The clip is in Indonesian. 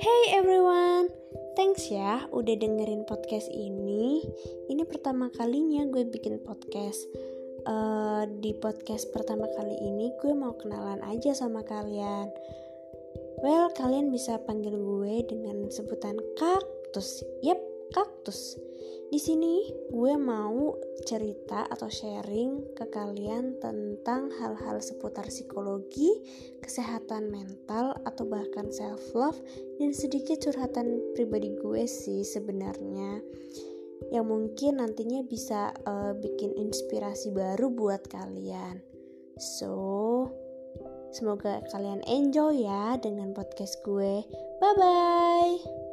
Hey everyone, thanks ya udah dengerin podcast ini. Ini pertama kalinya gue bikin podcast. Uh, di podcast pertama kali ini gue mau kenalan aja sama kalian. Well, kalian bisa panggil gue dengan sebutan kaktus. Yep, kaktus. Di sini gue mau cerita atau sharing ke kalian tentang hal-hal seputar psikologi, kesehatan mental atau bahkan self love dan sedikit curhatan pribadi gue sih sebenarnya yang mungkin nantinya bisa uh, bikin inspirasi baru buat kalian. So, semoga kalian enjoy ya dengan podcast gue. Bye bye.